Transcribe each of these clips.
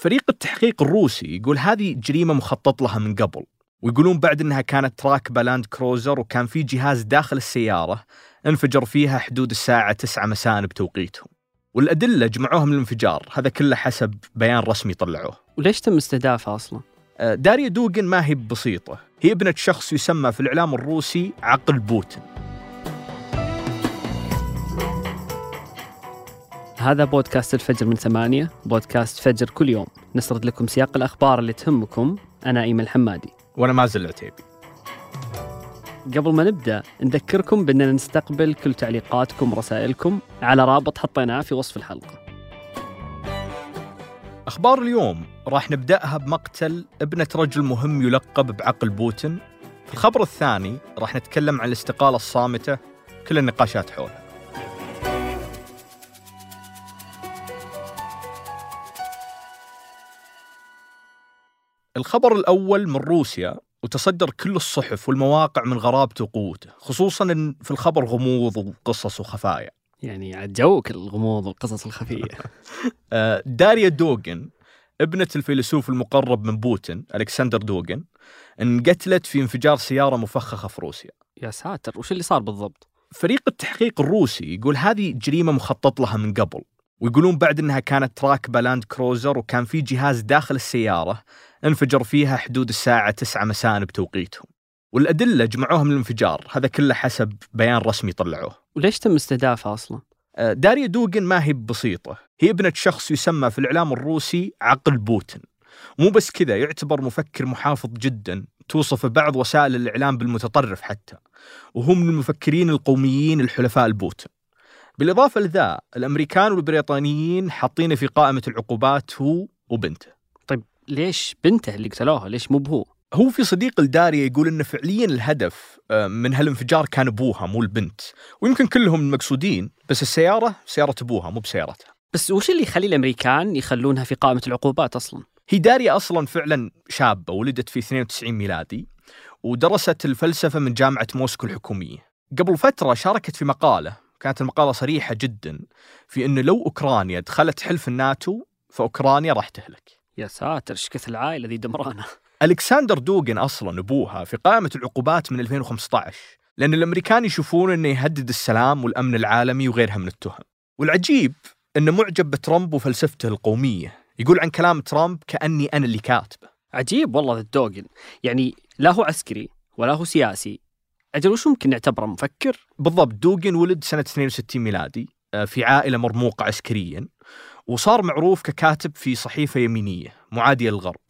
فريق التحقيق الروسي يقول هذه جريمة مخطط لها من قبل. ويقولون بعد إنها كانت راكبة لاند كروزر وكان في جهاز داخل السيارة انفجر فيها حدود الساعة 9 مساء بتوقيتهم. والأدلة جمعوها من الانفجار هذا كله حسب بيان رسمي طلعوه. وليش تم استهدافها أصلا؟ آه، داريا دوغين ما هي بسيطة. هي ابنة شخص يسمى في الإعلام الروسي عقل بوتين. هذا بودكاست الفجر من ثمانية بودكاست فجر كل يوم. نسرد لكم سياق الأخبار اللي تهمكم. أنا إيمن الحمادي وأنا مازل العتيبي. قبل ما نبدأ نذكركم بأننا نستقبل كل تعليقاتكم ورسائلكم على رابط حطيناه في وصف الحلقة. أخبار اليوم. راح نبدأها بمقتل ابنة رجل مهم يلقب بعقل بوتين. في الخبر الثاني راح نتكلم عن الاستقالة الصامتة. كل النقاشات حولها. الخبر الأول من روسيا وتصدر كل الصحف والمواقع من غرابته وقوته خصوصا إن في الخبر غموض وقصص وخفايا. يعني عاد جوك الغموض والقصص الخفية. آه، داريا دوغن ابنة الفيلسوف المقرب من بوتين ألكسندر دوغن انقتلت في انفجار سيارة مفخخة في روسيا. يا ساتر وش اللي صار بالضبط؟ فريق التحقيق الروسي يقول هذه جريمة مخطط لها من قبل. ويقولون بعد إنها كانت راكبة لاند كروزر وكان في جهاز داخل السيارة انفجر فيها حدود الساعة 9 مساء بتوقيتهم. والأدلة جمعوها من الانفجار. هذا كله حسب بيان رسمي طلعوه. وليش تم استهدافها أصلا؟ آه، داريا دوغن ما هي بسيطة. هي ابنة شخص يسمى في الإعلام الروسي عقل بوتين. مو بس كذا يعتبر مفكر محافظ جدا. توصف بعض وسائل الإعلام بالمتطرف حتى. وهو من المفكرين القوميين الحلفاء البوتين. بالإضافة لذا الأمريكان والبريطانيين حاطينه في قائمة العقوبات هو وبنته. طيب ليش بنته اللي قتلوها؟ ليش مو بهو؟ هو في صديق لداريا يقول إنه فعليا الهدف آه، من هالانفجار كان أبوها مو البنت. ويمكن كلهم المقصودين بس السيارة سيارة أبوها مو بسيارتها. بس وش اللي يخلي الأمريكان يخلونها في قائمة العقوبات أصلا؟ هي داريا أصلا فعلا شابة ولدت في 92 ميلادي ودرست الفلسفة من جامعة موسكو الحكومية. قبل فترة شاركت في مقالة كانت المقاله صريحة جدا في إنه لو أوكرانيا دخلت حلف الناتو فأوكرانيا راح تهلك. يا ساتر إيش كثر العائلة ذي دمرانة. ألكسندر دوغن أصلا أبوها في قائمة العقوبات من 2015 لأن الأمريكان يشوفون إنه يهدد السلام والأمن العالمي وغيرها من التهم. والعجيب انه معجب بترامب وفلسفته القومية يقول عن كلام ترامب كأني أنا اللي كاتبه. عجيب والله ذا الدوغن يعني لا هو عسكري ولا هو سياسي أجل وش ممكن نعتبره مفكر؟ بالضبط. دوغن ولد سنة 62 ميلادي آه، في عائلة مرموقة عسكريا وصار معروف ككاتب في صحيفة يمينية معاديه للغرب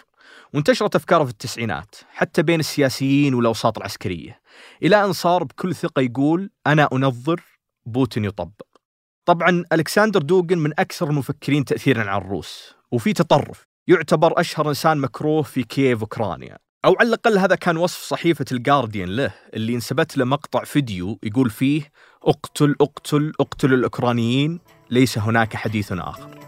وانتشرت أفكاره في التسعينات حتى بين السياسيين والأوساط العسكرية إلى أن صار بكل ثقة يقول أنا أنظر بوتين يطبق. طبعا ألكسندر دوغن من أكثر المفكرين تاثيرا على الروس وفي تطرف يعتبر أشهر إنسان مكروه في كييف أوكرانيا. أو على الأقل هذا كان وصف صحيفة الجارديان له اللي انسبت له مقطع فيديو يقول فيه أقتل أقتل أقتل الأوكرانيين ليس هناك حديث آخر.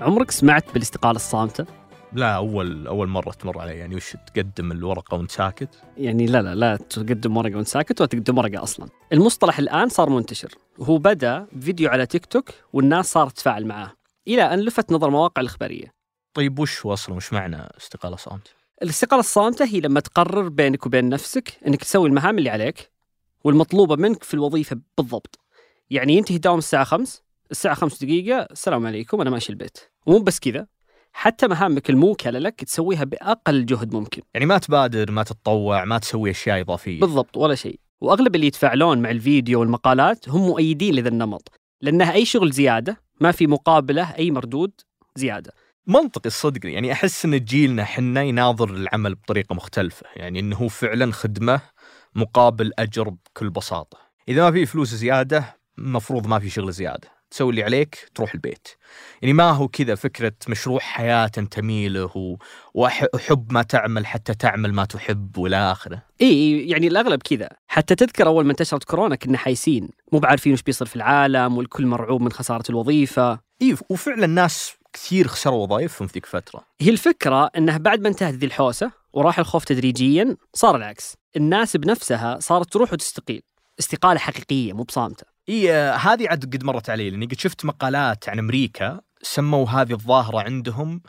عمرك سمعت بالاستقالة الصامتة؟ لا أول أول مرة تمر علي يعني وش تقدم الورقة وأنت ساكت؟ يعني لا لا لا تقدم ورقة وأنت ساكت ولا تقدم ورقة أصلا. المصطلح الآن صار منتشر وهو بدأ فيديو على تيك توك والناس صارت تتفاعل معاه. إلى أن لفت نظر المواقع الإخبارية. طيب وش هو أصلا؟ وش معنى استقالة صامته الاستقالة الصامتة هي لما تقرر بينك وبين نفسك أنك تسوي المهام اللي عليك والمطلوبة منك في الوظيفة بالضبط. يعني ينتهي الدوام الساعة 5 الساعة 5 دقيقة السلام عليكم أنا ماشي البيت. ومو بس كذا حتى مهامك الموكلة لك تسويها بأقل جهد ممكن. يعني ما تبادر ما تتطوع ما تسوي أشياء إضافية. بالضبط ولا شيء. وأغلب اللي يتفاعلون مع الفيديو والمقالات هم مؤيدين لذا النمط. لأنها أي شغل زيادة ما في مقابلة أي مردود زيادة. منطقي الصدق يعني أحس إن جيلنا حنا يناظر العمل بطريقة مختلفة يعني إنه هو فعلا خدمة مقابل أجر بكل بساطة. إذا ما في فلوس زيادة مفروض ما في شغل زيادة. تسوي اللي عليك تروح البيت. يعني ما هو كذا فكرة مشروع حياة تنتمي له و- وأحب ما تعمل حتى تعمل ما تحب والى آخره. إي يعني الأغلب كذا. حتى تذكر أول ما انتشرت كورونا كنا حايسين. مو بعارفين وش بيصير في العالم والكل مرعوب من خسارة الوظيفة. إي وفعلا ناس كثير خسروا وظائفهم في ذيك الفترة هي الفكرة انه بعد ما انتهت ذي الحوسة وراح الخوف تدريجيا صار العكس. الناس بنفسها صارت تروح وتستقيل. استقالة حقيقية مو بصامتة. إي آه، هذه عاد قد مرت علي لأني قد شفت مقالات عن أمريكا سموا هذه الظاهرة عندهم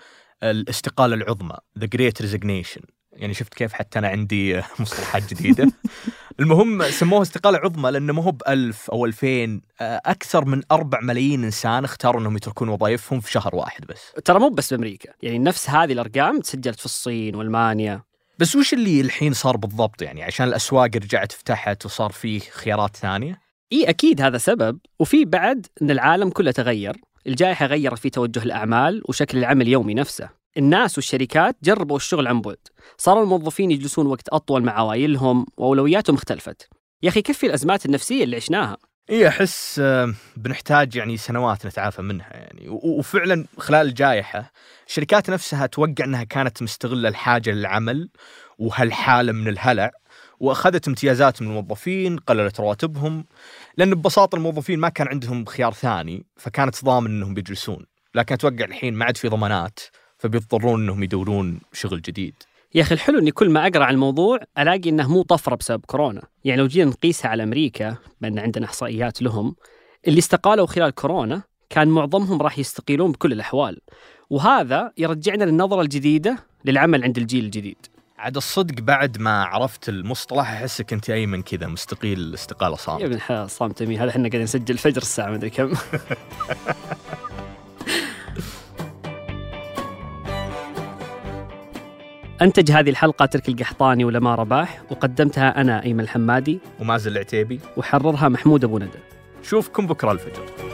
الاستقالة العظمى the Great Resignation يعني شفت كيف حتى أنا عندي آه، مصطلحات جديدة. المهم سموها استقالة عظمى لأنه ما هو ب 1000 أو 2000 آه، أكثر من 4 ملايين إنسان اختاروا إنهم يتركون وظائفهم في شهر واحد بس. ترى مو بس بأمريكا يعني نفس هذه الأرقام تسجلت في الصين وألمانيا. بس وش اللي الحين صار بالضبط يعني؟ عشان الأسواق رجعت فتحت وصار فيه خيارات ثانية؟ إي أكيد هذا سبب. وفي بعد إن العالم كله تغير. الجائحة غيرت في توجه الأعمال وشكل العمل اليومي نفسه. الناس والشركات جربوا الشغل عن بعد. صار الموظفين يجلسون وقت أطول مع عوائلهم وأولوياتهم اختلفت. يا أخي كفي الأزمات النفسية اللي عشناها؟ إي أحس آه، بنحتاج يعني سنوات نتعافى منها يعني. وفعلا خلال الجائحة الشركات نفسها توقع إنها كانت مستغلة الحاجة للعمل. وهالحالة من الهلع. وأخذت امتيازات من الموظفين قللت رواتبهم لأن ببساطة الموظفين ما كان عندهم خيار ثاني فكانت ضامن إنهم بيجلسون. لكن أتوقع الحين ما عاد في ضمانات فبيضطرون إنهم يدورون شغل جديد. يا أخي الحلو إني كل ما أقرأ عن الموضوع ألاقي إنه مو طفرة بسبب كورونا، يعني لو جينا نقيسها على أمريكا بأن عندنا إحصائيات لهم اللي استقالوا خلال كورونا كان معظمهم راح يستقيلون بكل الأحوال، وهذا يرجعنا للنظرة الجديدة للعمل عند الجيل الجديد. عاد الصدق بعد ما عرفت المصطلح احسك انت ايمن كذا مستقيل استقالة يا صامت ابن الحلال صامت امين هذا إحنا قاعدين نسجل الفجر الساعة مدري كم. أنتج هذه الحلقة ترك القحطاني ولما رباح وقدمتها أنا أيمن الحمادي. ومازن العتيبي. وحررها محمود أبو ندى. شوفكم بكرة الفجر.